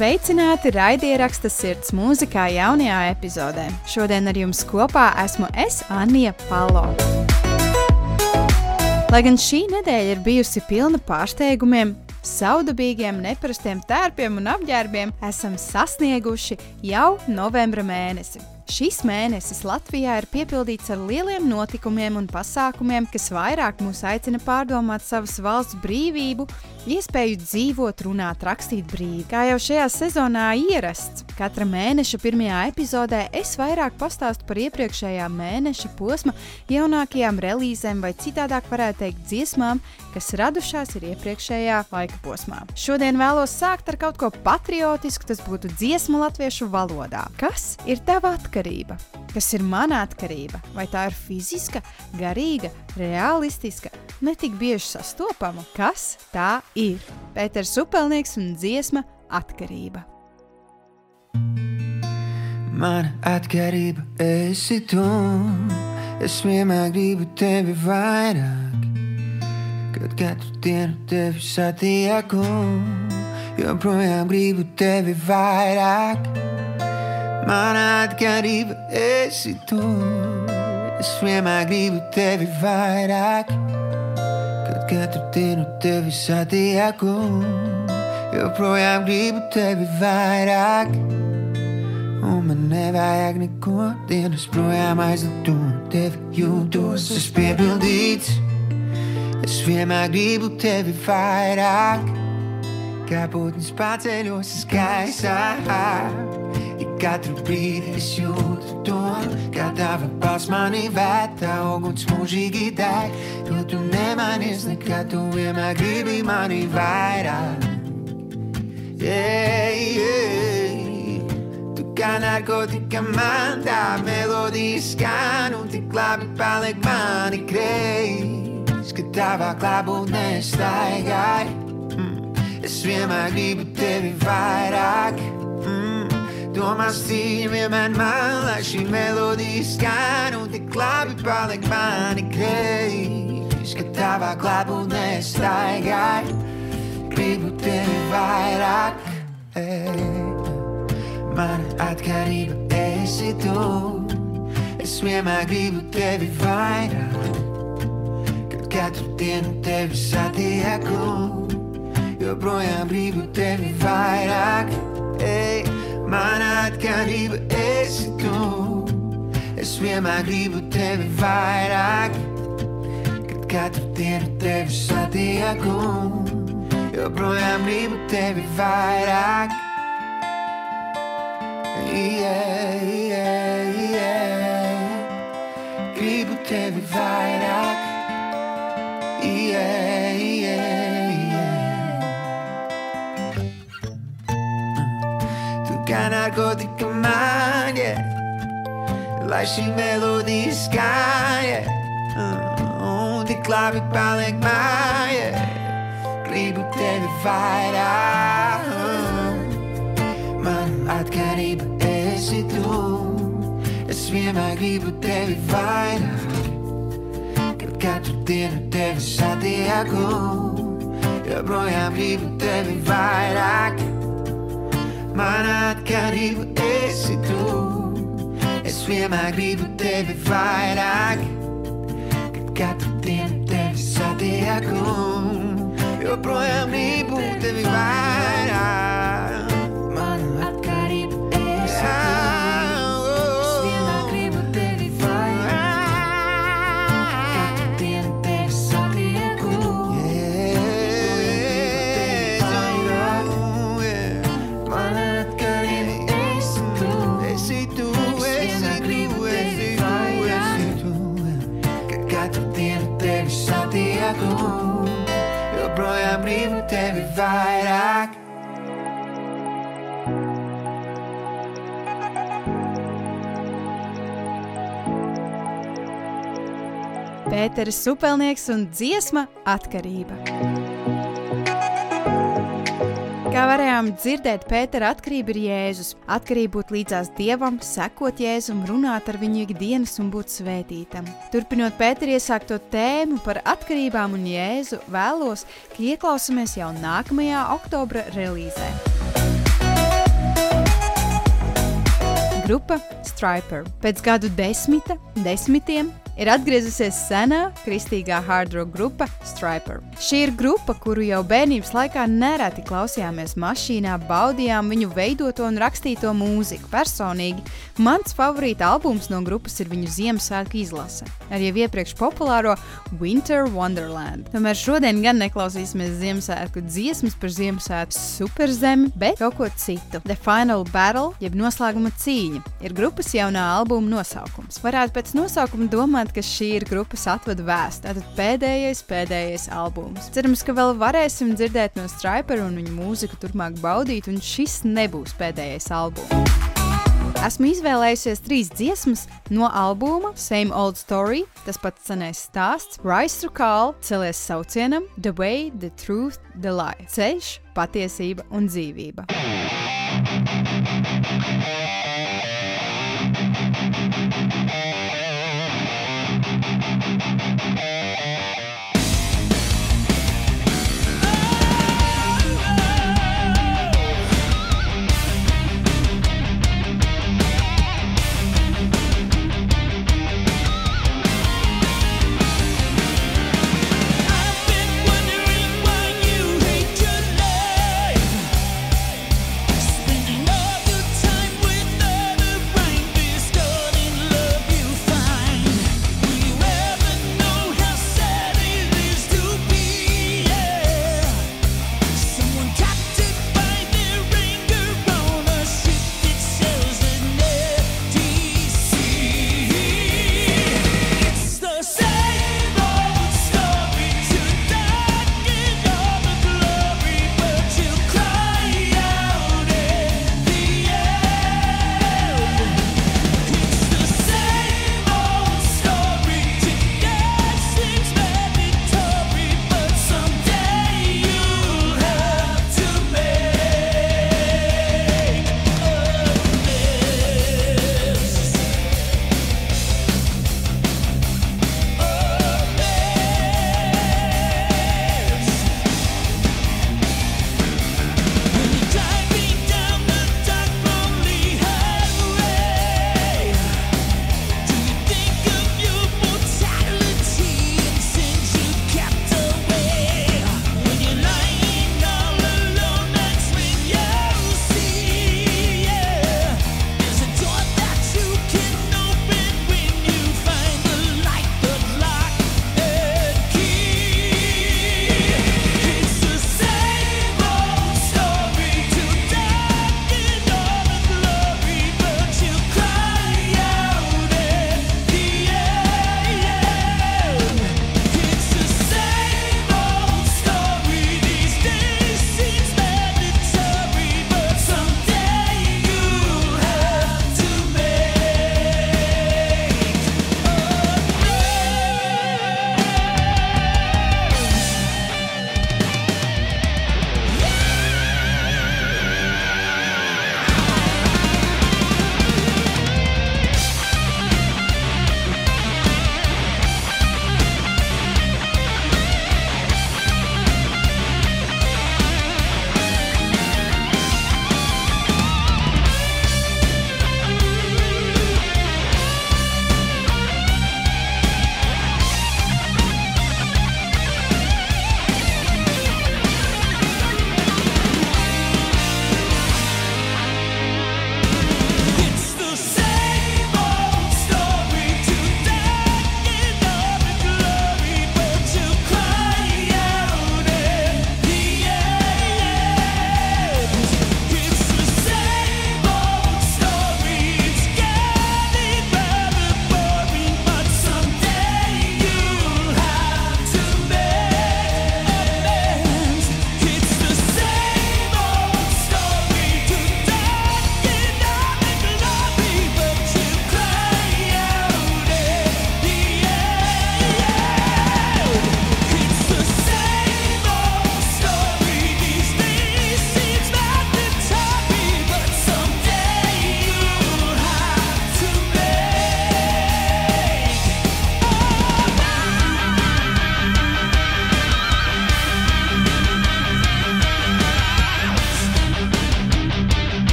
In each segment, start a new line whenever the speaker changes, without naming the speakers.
Sveicināti raidieraksta sirds mūzikā jaunajā epizodē. Šodien ar jums kopā esmu es, Anija Palo. Lai gan šī nedēļa ir bijusi pilna pārsteigumiem, saudabīgiem, neparastiem tērpiem un apģērbiem, esam sasnieguši jau novembra mēnesi. Šis mēnesis Latvijā ir piepildīts ar lieliem notikumiem un pasākumiem, kas vairāk mūs aicina pārdomāt savas valsts brīvību, iespēju dzīvot, runāt, rakstīt brīvi. Kā jau šajā sezonā ierasts, katra mēneša pirmajā epizodē es vairāk pastāstu par iepriekšējā mēneša posma jaunākajām relīzēm vai citādāk varētu teikt dziesmām, kas radušās ir iepriekšējā laika posmā. Šodien vēlos sākt ar kaut ko patriotisku, tas būtu dziesma latviešu valodā. Kas ir tava atkarība? Kas ir mana atkarība? Vai tā ir fiziska, garīga, realistiska, ne tik bieži sastopama? Kas tā ir? Pēters Upelnieks un dziesma atkarība.
Mana atkarība esi tu. Es vienmēr gribu tevi vairāk, kad katru dienu tevi satieku. Joprojām gribu tevi vairāk. Mana atkarība esi tu. Es vienmēr gribu tevi vairāk, kad katru dienu tevi satieku. Joprojām gribu tevi vairāk. Un man nevajag neko dienas projām aizlikt un tevi jūtos. Es piepildīts, es vienmēr gribu tevi vairāk. Kā putns paceļos skaistā. Ik katru brīdi es jūtu to, kā tava balss manī vētā, uguns mūžīgi deg. Jo tu nemainies nekad, tu vienmēr gribi mani vairāk. Yeah, yeah. Tu kā narkotika man tā melodija skan, un tik labi paliek mani kreis, ka tavā klābūtnē staigāj. Mm. Es vienmēr gribu tevi vairāk. Domās cīņa vienmēr man, lai šī melodija skan un tik labi paliek mani kreis, ka tavā klātbūtnē staigāj. Gribu tevi vairāk, ej. Mana atkarība esi tu. Es vienmēr gribu tevi vairāk, kad katru dienu tevi satieku. Joprojām gribu tevi vairāk, ej. Mana atkarība esi tu. Es vienmēr gribu tevi vairāk, kad katru dienu tevi satieku. Joprojām gribu tevi vairāk. Yeah, yeah, yeah. Gribu tevi vairāk. Yeah, yeah, yeah. Tu kā narkotika man, yeah. Lai šī melodija skan, yeah. Un tik labi paliek man, yeah. Gribu tevi vairāk. Man atkarība esi tu. Es vienmēr gribu tevi vairāk. Kad katru dienu tevi satieku, joprojām gribu tevi vairāk. Mana atkarība esi tu. Es vienmēr gribu tevi vairāk. Kad katru dienu tevi satieku, joprojām gribu tevi vairāk.
Pēteris Supelnieks un dziesma atkarība. Kā varējām dzirdēt, Pētera atkarība ir Jēzus. Atkarība būt līdzās Dievam, sekot Jēzum, runāt ar viņu ikdienas un būt svētītam. Turpinot Pētera iesākto tēmu par atkarībām un Jēzu, vēlos, ka ieklausāmies jau nākamajā oktobra relīzē. Grupa Striper. Pēc gadu desmita, desmitiem ir atgriezusies senā kristīgā hard rock grupa Striper. Šī ir grupa, kuru jau bērnības laikā nereti klausījāmies mašīnā, baudījām viņu veidoto un rakstīto mūziku. Personīgi mans favorīta albums no grupas ir viņu Ziemassvētku izlase ar jau iepriekš populāro Winter Wonderland. Tomēr šodien gan neklausīsimies Ziemassvētku dziesmas par Ziemassvētku superzemi, bet kaut ko citu. The Final Battle, jeb noslēguma cīņa, ir grupas jaunā albuma nosaukums. Varētu pēc nosaukuma domāt, ka šī ir grupas atvadu vēsts. Tātad pēdējais, pēdējais albums. Cerams, ka vēl varēsim dzirdēt no Striper un viņa mūziku turpmāk baudīt, un šis nebūs pēdējais albums. Esmu izvēlējusies trīs dziesmas no albuma Same Old Story, tas pats senais stāsts, Rise to Call, celies saucienam, The Way, The Truth, The Lie, ceļš, patiesība un dzīvība.
I've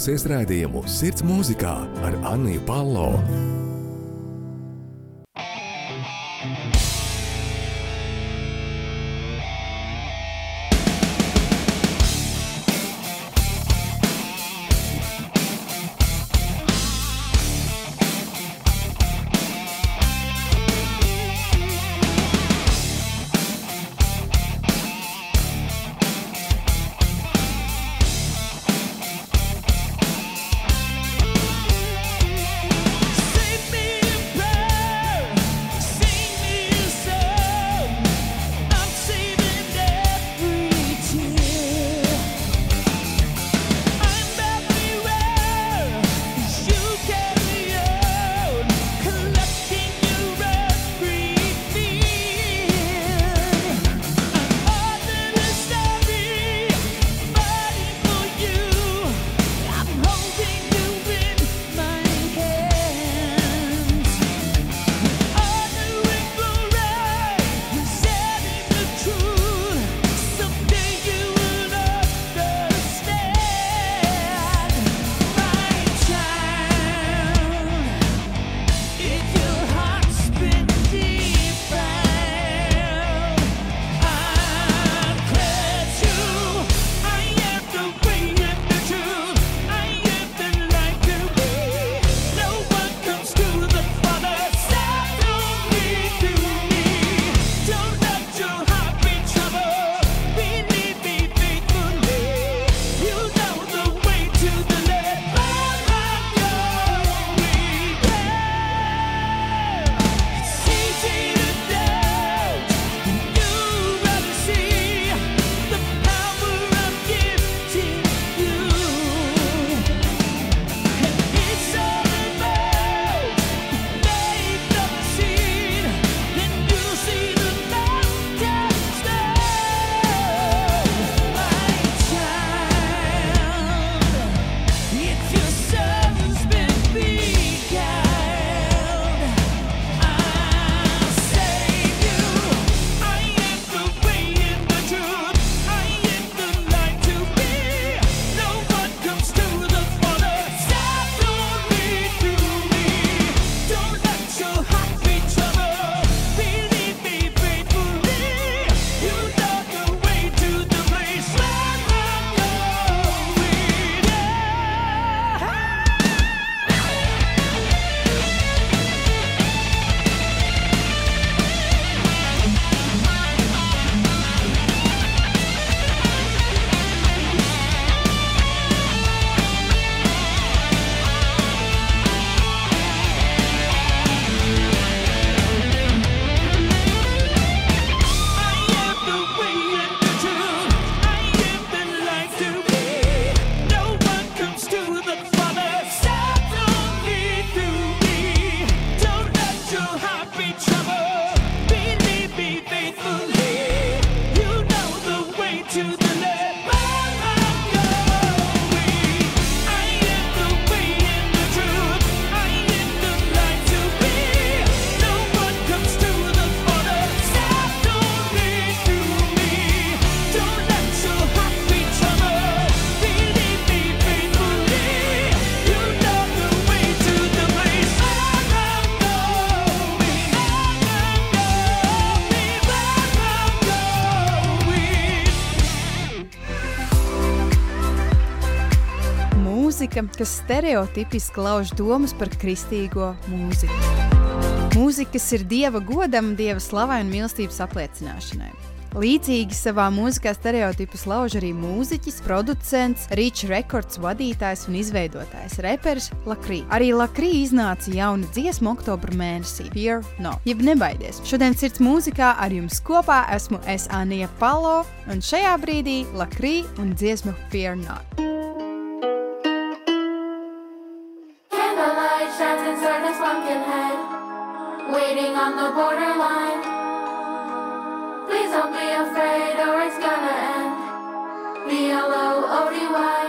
klausies raidījumu Sirds mūzikā ar Anniju Palo.
mūzika, kas stereotipiski lauž domas par kristīgo mūziku. Mūzika, kas ir dieva godam, dieva slavai un mīlestības apliecināšanai. Līdzīgi savā mūzikā stereotipus lauž arī mūziķis, producents, Rīčs Records vadītājs un izveidotājs, reperis Lakrī. Arī Lakrī iznāca jauna dziesma oktobra mēnesī, Fear No. Jeb nebaidies! Šodien sirds mūzikā ar jums kopā esmu es Anija Palo, un šajā brīdī Lakrī un dziesma Fear Not.
Stands inside this pumpkin head, waiting on the borderline. Please don't be afraid or it's gonna end. B-L-O-O-D-Y.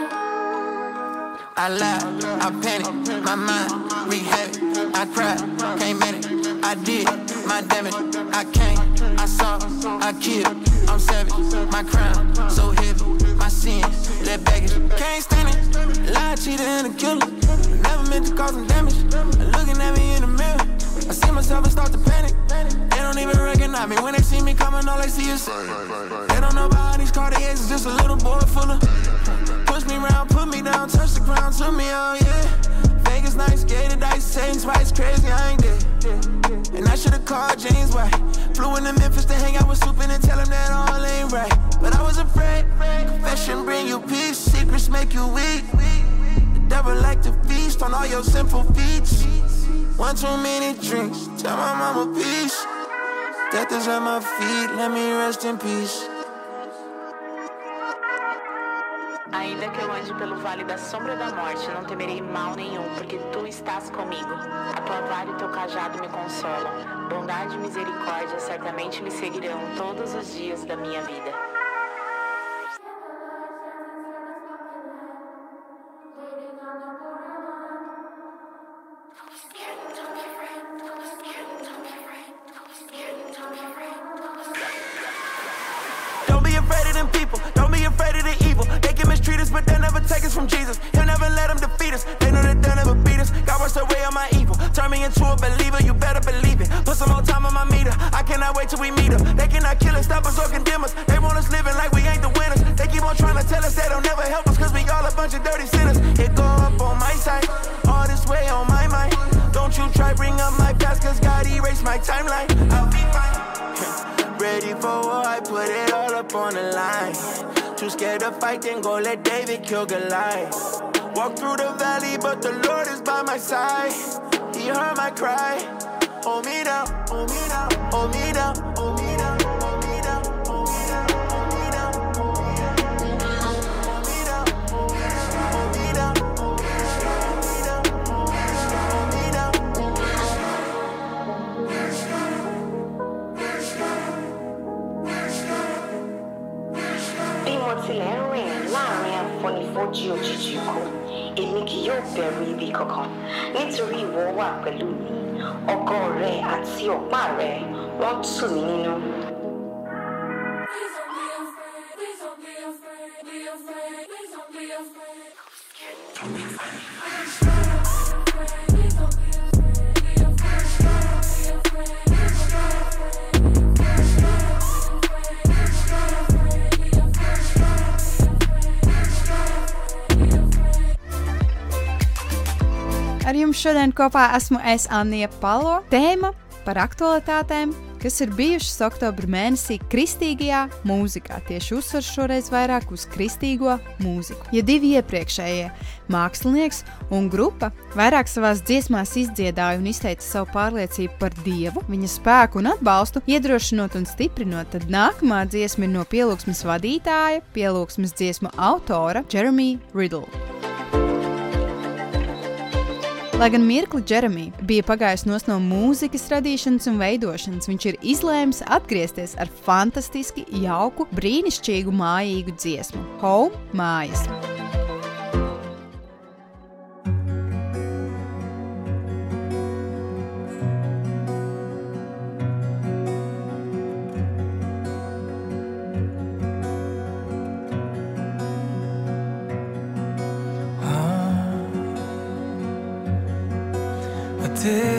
I laugh, I panic, my mind, we had it. I tried, came at it, I did my damage. I came, I saw, I killed. I'm savage, my crime so heavy, my sins that baggage. Can't stand it. Lie, cheater, and a killer. Never meant to cause some damage. Looking at me in the mirror, I see myself and start to panic. They don't even recognize me when they see me coming. All they see is they don't know about these Cartiers. It's just a little boy full of push me put me down, touch the ground, took me out, yeah. Nights, gated ice, Satan spice, crazy, I ain't dead. And I should've called James White. Flew into Memphis to hang out with Supin and tell him that all ain't right. But I was afraid. Confession bring you peace, secrets make you weak. The devil like to feast on all your sinful feats. One too many drinks, tell my mama peace. Death is at my feet, let me rest in peace.
Ainda que eu ande pelo vale da sombra da morte, não temerei mal nenhum, porque tu estás comigo. A tua vara e teu cajado me consolam. Bondade e misericórdia certamente me seguirão todos os dias da minha vida.
Washed away all my evil. Turn me into a believer. You better believe it. Put some more time on my meter. I cannot wait till we meet them. They cannot kill us, stop us, or condemn us. They want us living like we ain't the winners. They keep on trying to tell us they don't never help us, cause we all a bunch of dirty sinners. It go up on my side. All this way on my mind. Don't you try bring up my past, cause God erased my timeline. I'll be fine. Ready for war, I put it all up on the line. Too scared to fight, then go let David kill Goliath. Walk through the valley, but the Lord is by my side. He heard my cry. Hold me down, hold me down, hold me down, hold me down,
Mo tilẹ̀ ń rìn láàrin àfonífojì òjijì ikú, èmi kì yóò bẹ̀rù ibi kankan, nítorí ìwọ wà pẹ̀lú mi. Ọgọ́ rẹ àti ọ̀pá rẹ wọ́n tù mí nínú.
Don't be afraid.
Ar jums šodien kopā esmu es, Anija Palo. Tēma par aktualitātēm, kas ir bijušas oktobra mēnesī kristīgajā mūzikā. Tieši uzsvars šoreiz vairāk uz kristīgo mūziku. Ja divi iepriekšējie mākslinieks un grupa vairāk savās dziesmās izdziedāja un izteica savu pārliecību par Dievu, viņa spēku un atbalstu, iedrošinot un stiprinot, tad nākamā dziesma ir no pielūgsmes vadītāja, pielūgsmes dziesmu autora Jeremy Riddle. Lai gan mirkli Jeremija bija pagājis no mūzikas radīšanas un veidošanas, viņš ir izlēmis atgriezties ar fantastiski jauku, brīnišķīgu mājīgu dziesmu - Home mājas.
take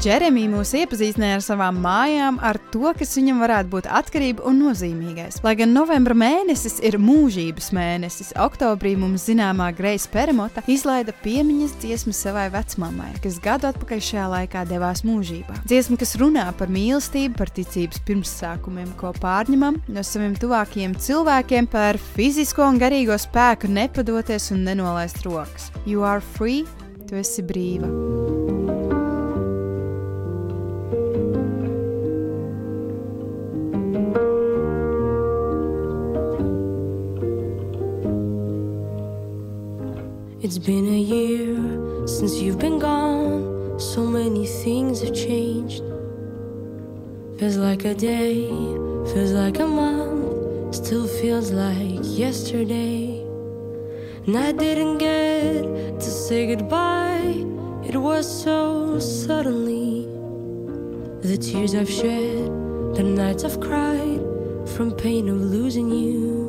Džeremija mūs iepazīstināja ar savām mājām, ar to, kas viņam varētu būt atkarība un nozīmīgais. Lai gan novembra mēnesis ir mūžības mēnesis, oktobrī mums zināmā Greisa Peremota izlaida piemiņas dziesmu savai vecmāmai, kas gadu atpakaļ šajā laikā devās mūžībā. Dziesma, kas runā par mīlestību, par ticības pirmsākumiem, ko pārņemam no saviem tuvākajiem cilvēkiem, par fizisko un garīgo spēku nepadoties un nenolaist rokas. You are free, tu esi brīva.
It's been a year since you've been gone. So many things have changed. Feels like a day, feels like a month, still feels like yesterday. And I didn't get to say goodbye, it was so suddenly. The tears I've shed, the nights I've cried from pain of losing you.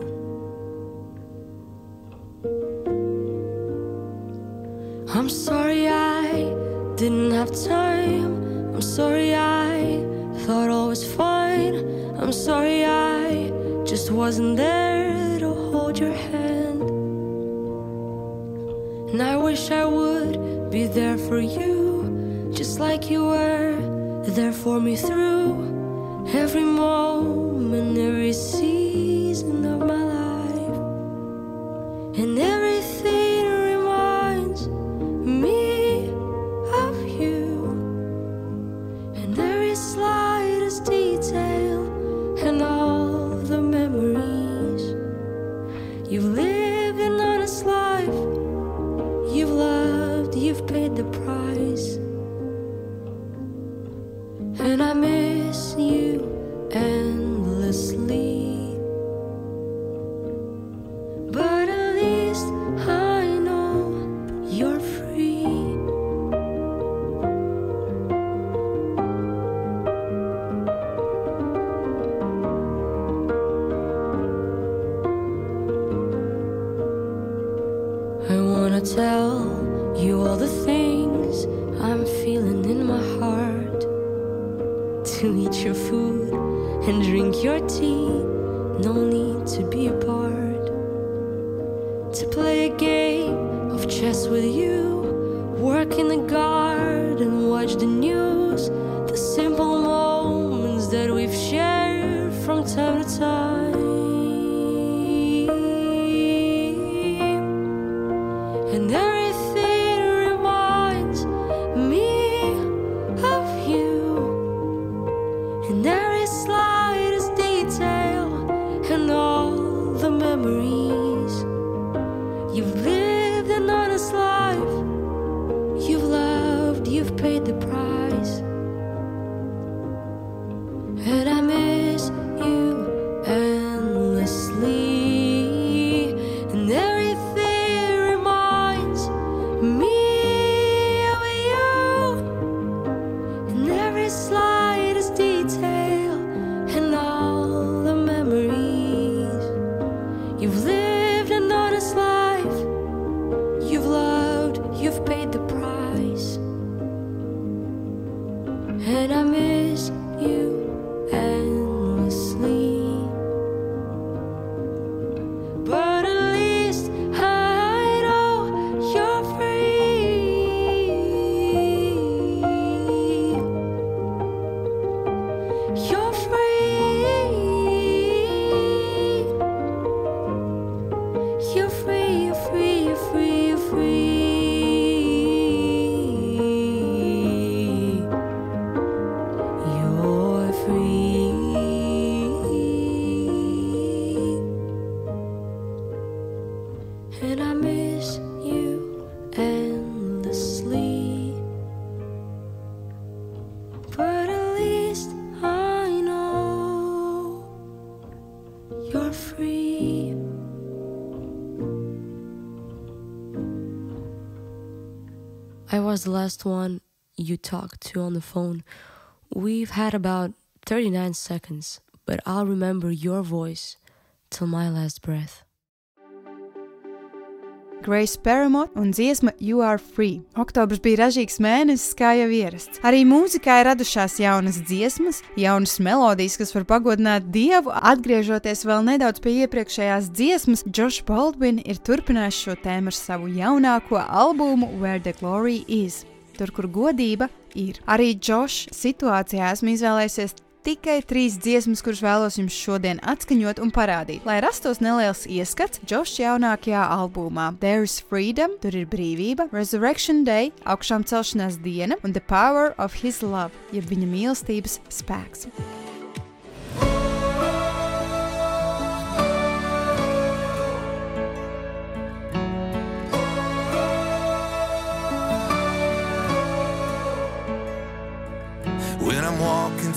Sorry I didn't have time. I'm sorry I thought all was fine. I'm sorry I just wasn't there to hold your hand. And I wish I would be there for you, just like you were there for me through every moment, every season of my life. And everything I'm feeling in my heart. To eat your food and drink your tea, no need to be apart. To play a game of chess with you, was the last one you talked to on the phone. We've had about 39 seconds, but I'll remember your voice till my last breath.
Grace Paramore un dziesma You Are Free. Oktobrs bija ražīgs mēnesis, kā jau ierasts. Arī mūzikā ir radušās jaunas dziesmas, jaunas melodijas, kas var pagodināt dievu. Atgriežoties vēl nedaudz pie iepriekšējās dziesmas, Josh Baldwin ir turpinājis šo tēmu ar savu jaunāko albumu Where the Glory Is. Tur, kur godība ir. Arī Josh situācijā esmu izvēlējies tikai trīs dziesmas, kuras vēlos jums šodien atskaņot un parādīt. Lai rastos neliels ieskats Josh jaunākajā albumā There is Freedom, tur ir brīvība, Resurrection Day, augšām celšanās diena un The Power of His Love, jeb viņa mīlestības spēks.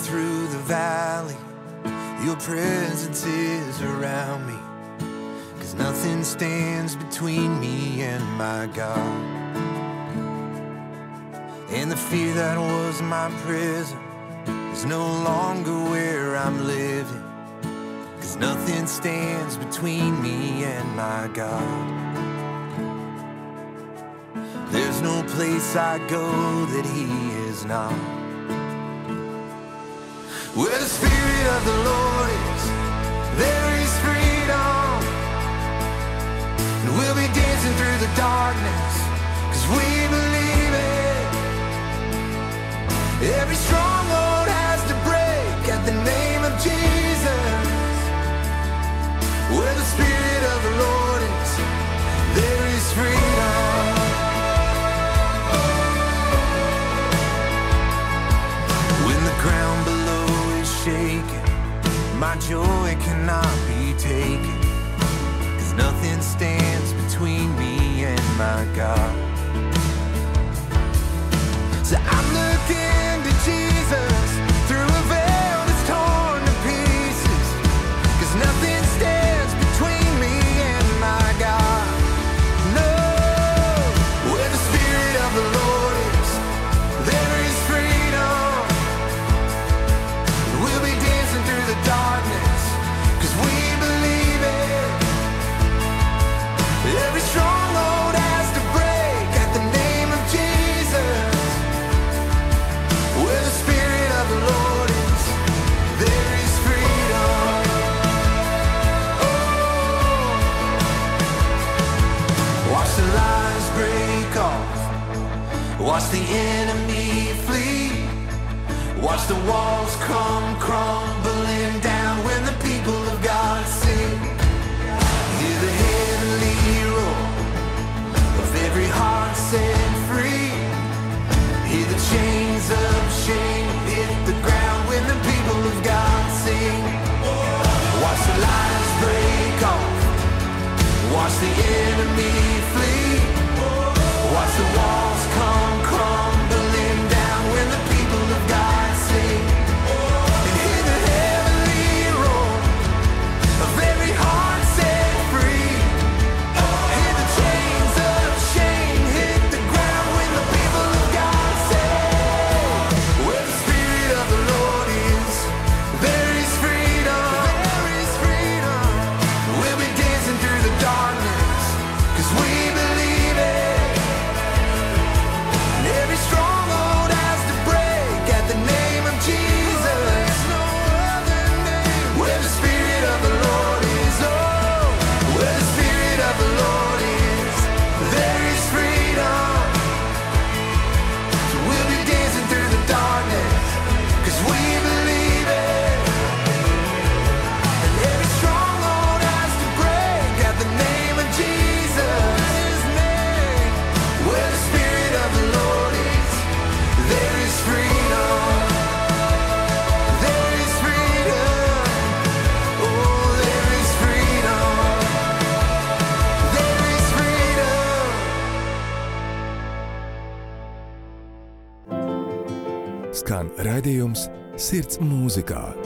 Through the valley, your presence is around me. Cause nothing stands between me and my God. And the fear that was my prison is no longer where I'm living. Cause nothing stands between me and my God. There's no place I go that He is not. Where the Spirit of the Lord is, there is freedom. And we'll be dancing through the darkness, cause we believe it. Every stronghold has to break at the name of Jesus. Where my joy cannot be taken. Cause nothing stands between me and my God. So I'm looking the enemy flee. Watch the walls come crumbling down when the people of God sing. Hear the heavenly roar of every heart set free. Hear the chains of shame hit the ground when the people of God sing. Watch the lies break off. Watch the enemy flee.
Skan raidījums Sirds mūzikā.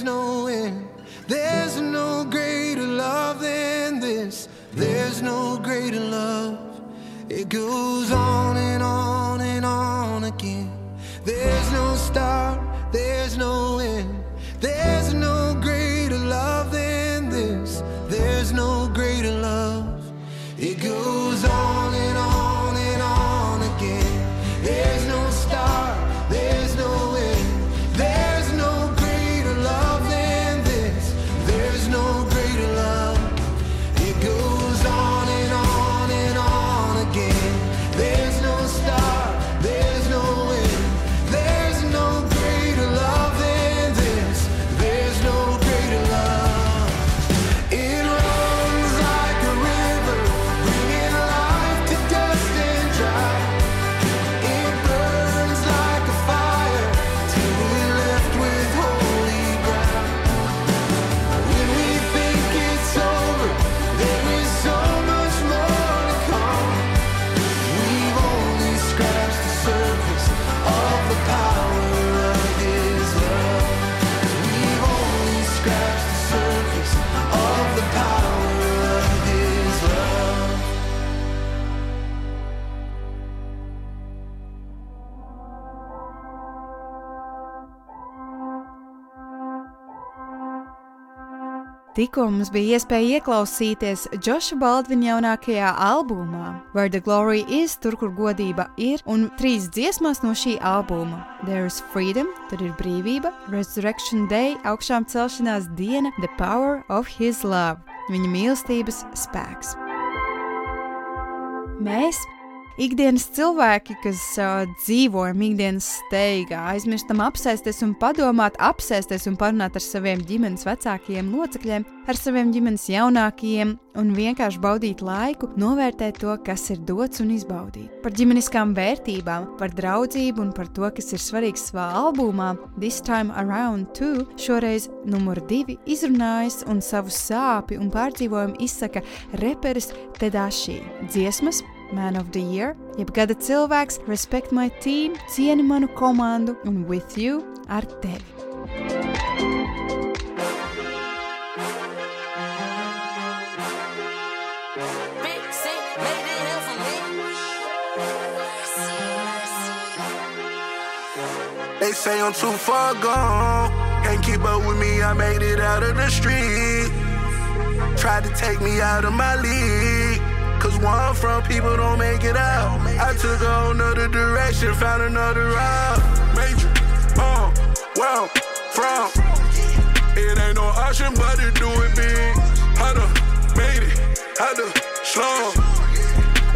There's no end. There's no greater love than this. There's no greater love. It goes on and on and on again. There's no start,
Tikko mums bija iespēja ieklausīties Džoša Baldvina jaunākajā albumā, Where the Glory is, tur, kur godība ir, un trīs dziesmas no šī albuma - There is Freedom, tur ir brīvība, Resurrection Day, augšām celšanās diena, The Power of His Love, viņa mīlestības spēks. Mēs, ikdienas cilvēki, kas uh, dzīvojam ikdienas steigā, aizmirstam apsēsties un padomāt, apsēsties un parunāt ar saviem ģimenes vecākajiem locekļiem, ar saviem ģimenes jaunākajiem un vienkārši baudīt laiku, novērtēt to, kas ir dots un izbaudīt. Par ģimeniskām vērtībām, par draudzību un par to, kas ir svarīgs savā albumā This Time Around 2, šoreiz numur divi izrunājas un savu sāpju un pārdzīvojumu izsaka reperis Tedashi. Dziesmas Man of the Year, jeb gada cilvēks, respect my team, cieni manu komandu un with you ar tevi.
They say I'm too far gone. Can't keep up with me, I made it out of the street. Tried to take me out of my league. Where I'm from, people don't make it out. I took a whole nother direction, found another route. Major, uh, I'm from. It ain't no option but to do it big. I done made it, I done slum.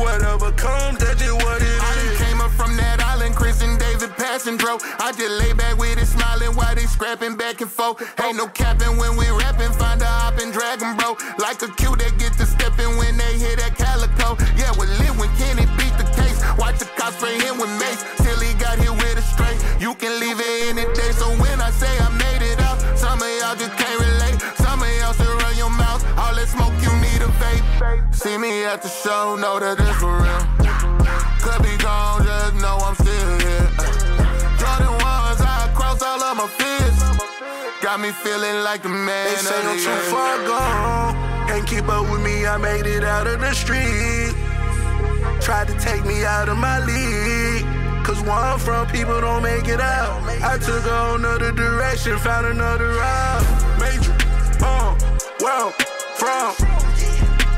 Whatever comes, that's just what it
I done came up from that island, Chris and David passing bro. I just lay back with it, smiling while they scrapping back and forth. Ain't no capping when we rapping, find a hop and dragon bro. Like a cue that get to stepping when they hear that calico. Yeah, we live when Kenny beat the case. Watch the cops spray him with mace till he got here with a straight. You can leave it any day. So when I say I made it out, some of y'all just can't relate. Some of y'all should run your mouth. All that smoke, you need a vape. See me at the show, know that it's for real. Could be gone, just know I'm still here. Jordan ones, I cross all of my fears. Got me feeling like the man
They say I'm too far gone. Can't keep up with me, I made it out of the street. Tried to take me out of my league. Cause where I'm from, people don't make it out. I took a whole nother direction, found another route. Major, uh, where I'm from.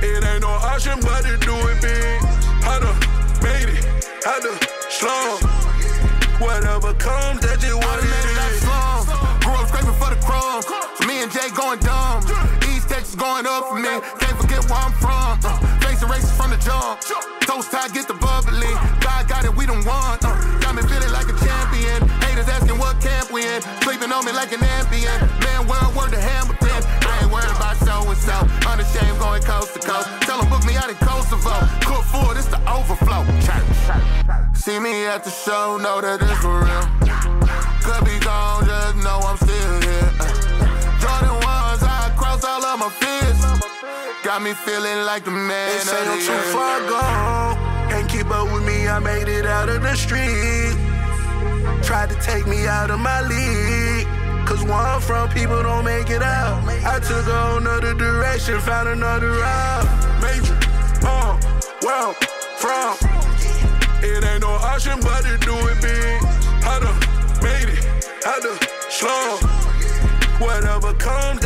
It ain't no option but to do it big. I done made it, I done slum. Whatever comes, that's just what it is.
And Jay going dumb. East Texas going up for me. Can't forget where I'm from. Uh, facing races from the jump. Toast tie, get the bubbly. God got it, we done won. Uh, got me feeling like a champion. Haters asking what camp we in. Sleeping on me like an ambient. Man, world word to Hamilton. I ain't worried about so and so. Unashamed going coast to coast. Tell them book me out in Kosovo. Cook food, it's the overflow. Church. See me at the show, know that it's for real. Could be gone, just know I'm still here. Uh, all my fears. Got me feeling like the man
They say I'm too far gone. Can't keep up with me, I made it out of the street. Tried to take me out of my league.
Cause where I'm from, people don't make it out. I took a whole nother direction, found another route. Major, uh, where I'm from. It ain't no option but to do it big. I done made it, I done slum. Whatever comes,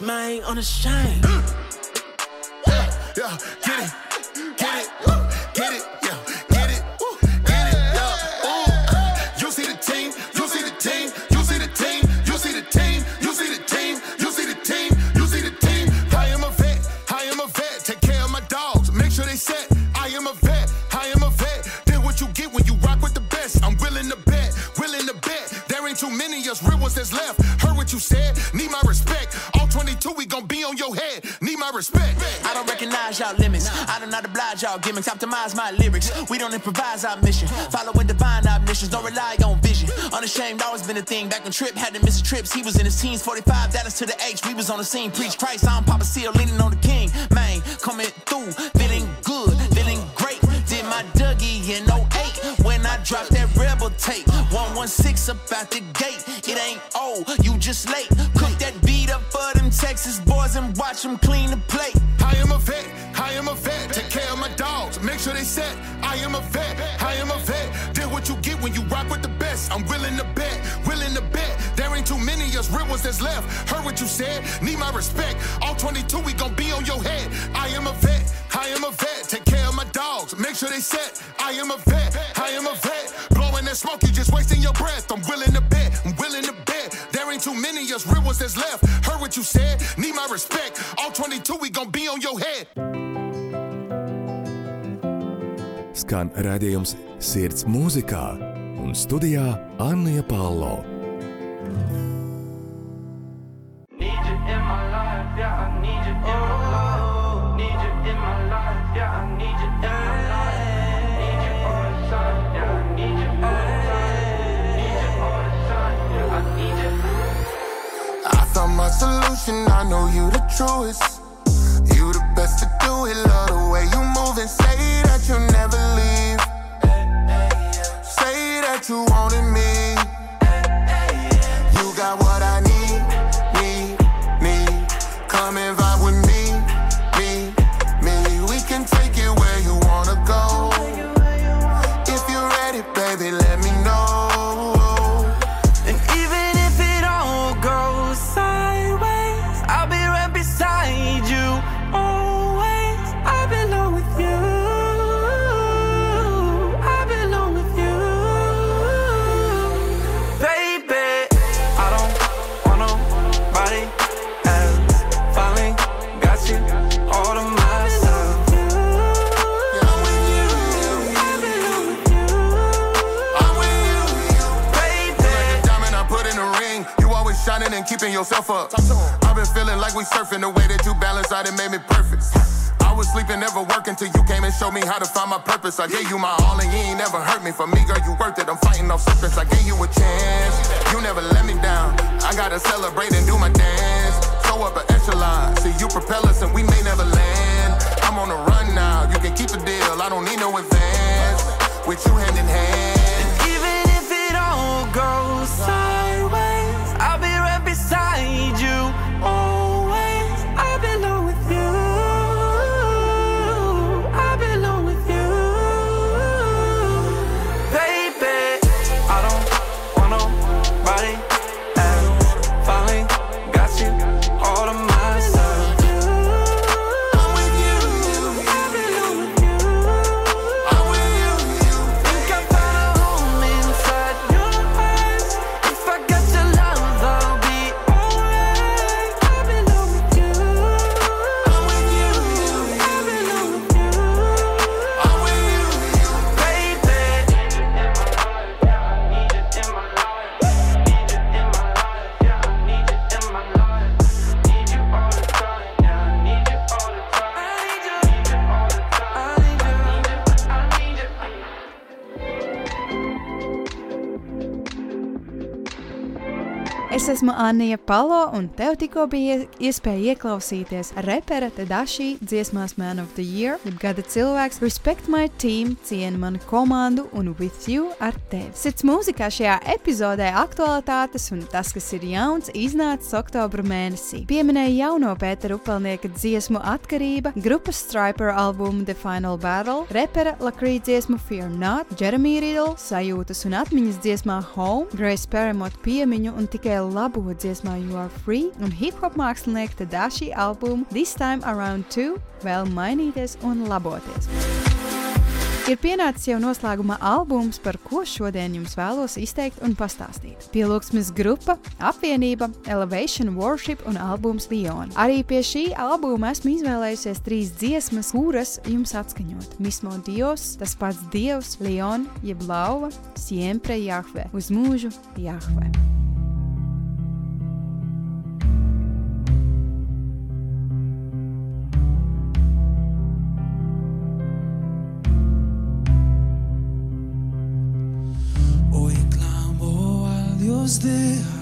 on
man, on a shine. Mm.
Yeah, get it, get it, get it, yeah, get it, get it, yeah. Ooh, you see the team, you see the team, you see the team, you see the team, you see the team, you see the team, you see the team. I am a vet, I am a vet. Take care of my dogs, make sure they set. I am a vet, I am a vet. Then what you get when you rock with the best. I'm willing to bet, willing to bet. There ain't too many us real ones that's left. Heard what you said,
y'all limits. I do not oblige y'all gimmicks. Optimize my lyrics. We don't improvise our mission. Follow with divine omniscience. Don't rely on vision. Unashamed, always been a thing. Back when Trip had to miss trips, he was in his teens. 45 Dallas to the H. We was on the scene. Preach Christ. I'm Papa Seal, leaning on the King. Man, coming through, feeling good, feeling great. Did my Dougie in 08 when I dropped that rebel tape. 116 up out the gate. It ain't old, you just late. Cook that beat up for them Texas boys and watch them clean the plate.
Am a vet, I am a vet. Did what you get when you rock with the best. I'm willing to bet, willing to bet. There ain't too many us real ones that's left. Heard what you said, need my respect. All 22, we gon' be on your head. I am a vet, I am a vet. Take care of my dogs, make sure they set. I am a vet, I am a vet. Blowing that smoke, you just wasting your breath. I'm willing to bet, I'm willing to bet. There ain't too many us real ones that's left. Heard what you said, need my respect. All 22, we gon' be on your head.
Skan redzējums Sirds mūzikā un studijā Anna Palo.
Need you in my life, yeah, I need you in my life. Need you in my life, yeah, I need you in my life. Need you all the time, yeah, I need you all the time. Need you all the time, yeah, I need you.
I found my solution, I know you the truest. Do it, love the way you move and say that you never leave. Say that you wanted me. You got what I showed me how to find my purpose. I gave you my all and you ain't never hurt me. For me, girl, you worth it. I'm fighting off sickness. I gave you a chance. You never let me down. I gotta celebrate and do my dance. Show up an echelon. See, you propel us and we may never land. I'm on the run now. You can keep the deal. I don't need no advance. With you hand in hand.
Even if it all goes sideways,
Anija Palo, un tev tikko bija iespēja ieklausīties repera Tadashi dziesmās Man of the Year, jeb gada cilvēks, Respect My Team, ciena manu komandu un With You ar tevi. Sirds mūzikā šajā epizodē aktualitātes un tas, kas ir jauns, iznācis oktobra mēnesī. Pieminēja jauno Pētera Upelnieka dziesmu Atkarība, grupas Striper albumu The Final Battle, repera Lakrī dziesmu Fear Not, Jeremy Riddle, sajūtas un atmiņas dziesmā Home, Grace Paramot piemiņu un tikai labo dziesmā You Are Free un hip-hop mākslinieka Tadashi albumu This Time Around 2 vēl mainīties un laboties. Ir pienācis jau noslēguma albums, par ko šodien jums vēlos izteikt un pastāstīt. Pielūgsmes grupa, apvienība, Elevation Worship un albums Leon. Arī pie šī albuma esmu izvēlējusies trīs dziesmas, kuras jums atskaņot. Mismo Dios, tas pats Dievs, Leon, jeb Lauva, Siempre Jahve, uz mūžu Jahve. was there.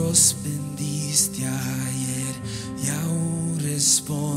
nosotros bendiste ayer y aún
responde.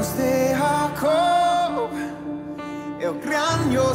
Deus derracou, eu crânio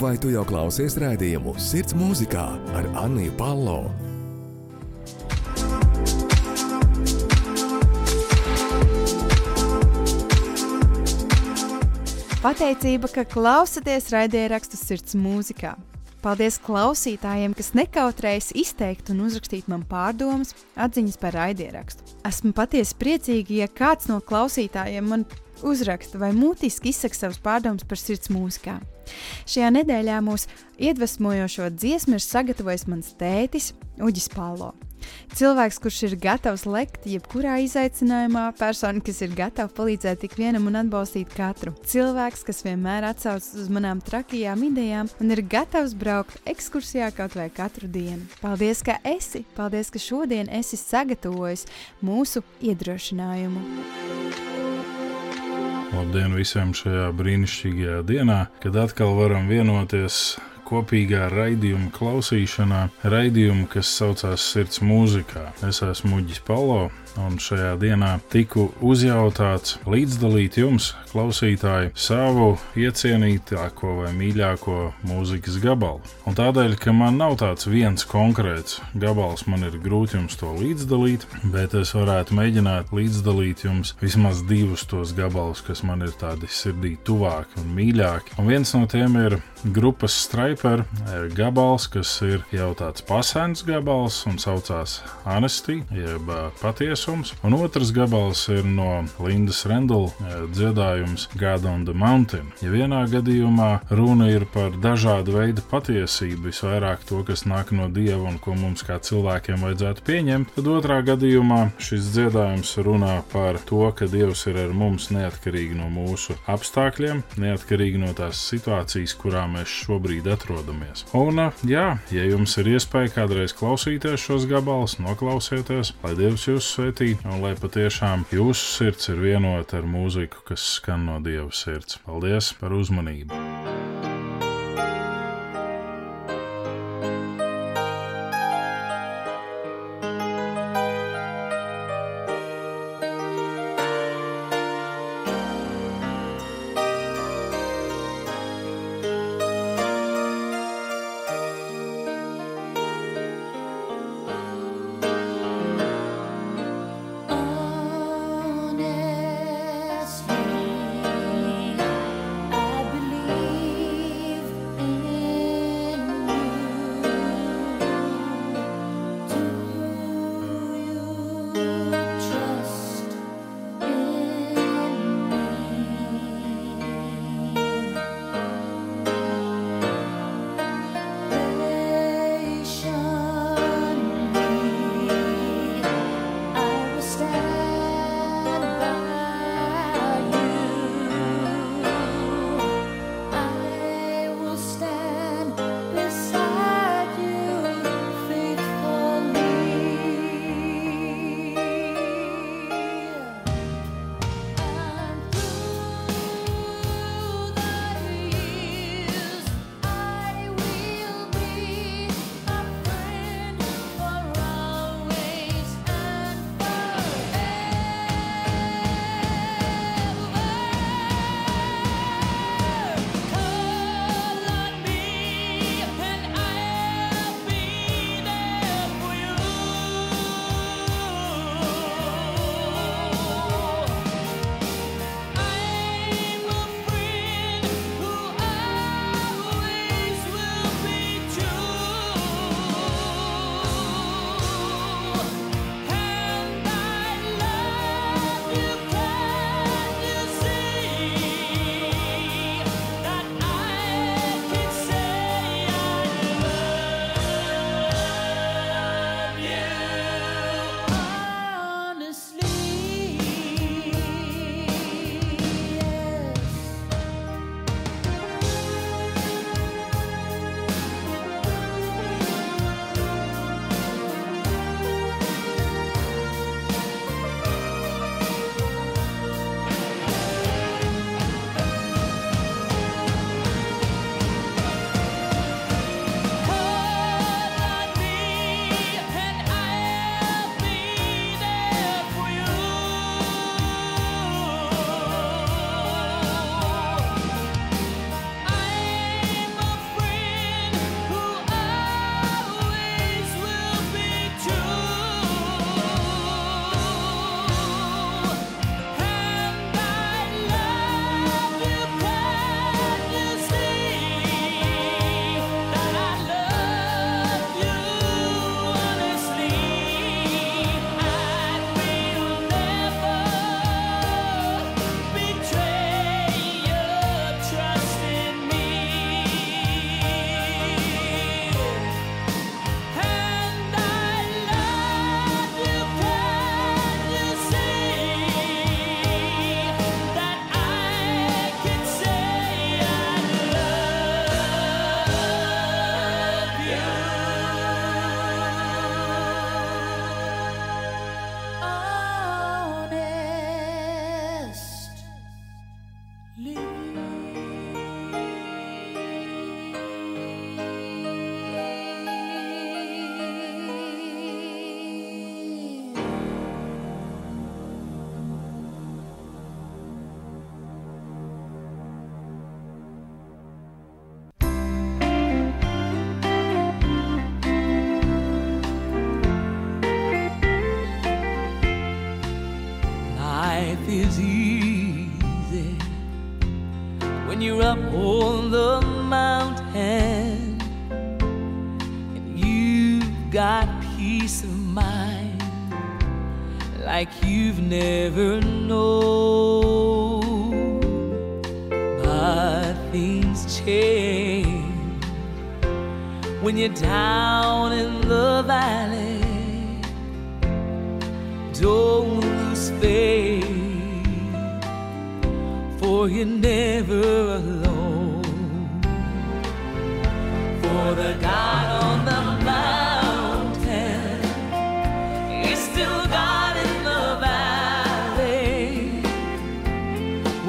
Vai tu jau klausies raidījumu Sirds mūzikā ar Anniju Palo?
Pateicība, ka klausāties raidierakstu sirds mūzikā. Paldies klausītājiem, kas nekautrējas izteikt un uzrakstīt man pārdomas, atziņas par raidierakstu. Esmu patiesi priecīga, ja kāds no klausītājiem man uzraksta vai mutiski izsaka savus pārdomas par sirds mūzikā. Šajā nedēļā mūsu iedvesmojošo dziesmu ir sagatavojis mans tētis Uģis Palo. Cilvēks, kurš ir gatavs lekt jebkurā izaicinājumā, persona, kas ir gatava palīdzēt ik vienam un atbalstīt katru. Cilvēks, kas vienmēr atsaucas uz manām trakajām idejām un ir gatavs braukt ekskursijā kaut vai katru dienu. Paldies, ka esi! Paldies, ka šodien esi sagatavojis mūsu iedrošinājumu!
Labdien visiem šajā brīnišķīgajā dienā, kad atkal varam vienoties kopīgā raidījuma klausīšanā, raidījumu, kas saucās Sirds mūzikā. Es esmu Muģis Palo, un šajā dienā tiku uzjautāts līdzdalīt jums, klausītāji, savu iecienītāko vai mīļāko mūzikas gabalu. Un tādēļ, ka man nav tāds viens konkrēts gabals, man ir grūti jums to līdzdalīt, bet es varētu mēģināt līdzdalīt jums vismaz divus tos gabalus, kas man ir tādi sirdī tuvāki un mīļāki. Un viens no tiem ir grupas Striper gabals, kas ir jau tāds pasēns gabals un saucās Anestī, jeb patiesums. Un otrs gabals ir no Lindas Rendla dziedājums God on the Mountain. Ja vienā gadījumā runa ir par dažādu veidu patiesību, visvairāk to, kas nāk no Dieva un ko mums kā cilvēkiem vajadzētu pieņemt, tad otrā gadījumā šis dziedājums runā par to, ka Dievs ir ar mums neatkarīgi no mūsu apstākļiem, neatkarīgi no tās situācijas, kurā mēs šobrīd atrodamies. Un, jā, ja jums ir iespēja kādreiz klausīties šos gabalus, noklausieties, lai Dievs jūs svētī un lai patiešām jūsu sirds ir vienota ar mūziku, kas skan no Dieva sirds. Paldies par uzmanību!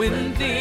when things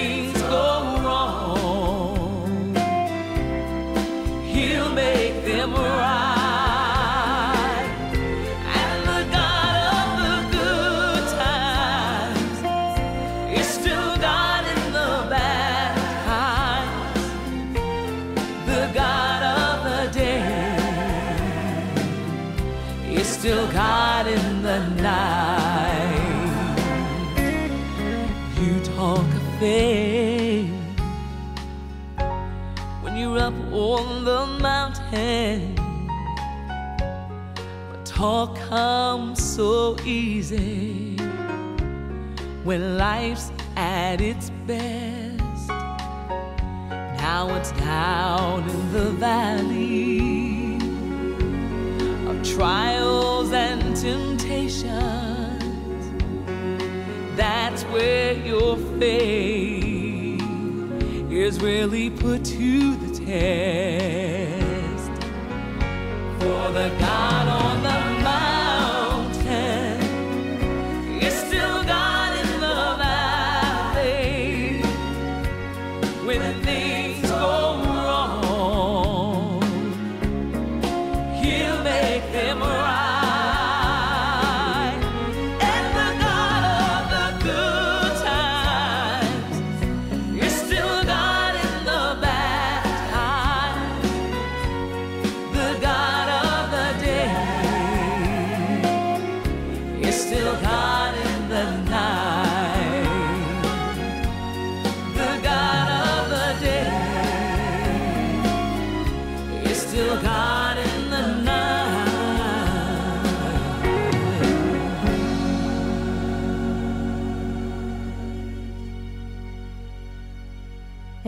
All comes so easy when life's at its best. Now it's down in the valley of trials and temptations. That's where your faith is really put to the test. For the God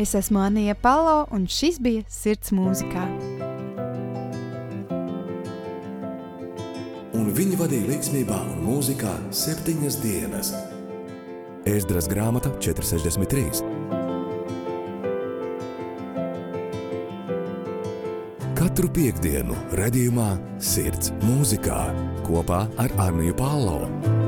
Es esmu Anija Palo, un šis bija Sirds mūzikā.
Un viņi vadīja līdzsvarā un mūzikā septiņas dienas. Ēzdras grāmata 463. Katru piekdienu, redzējumā, sirds mūzikā kopā ar Arniju Pālau.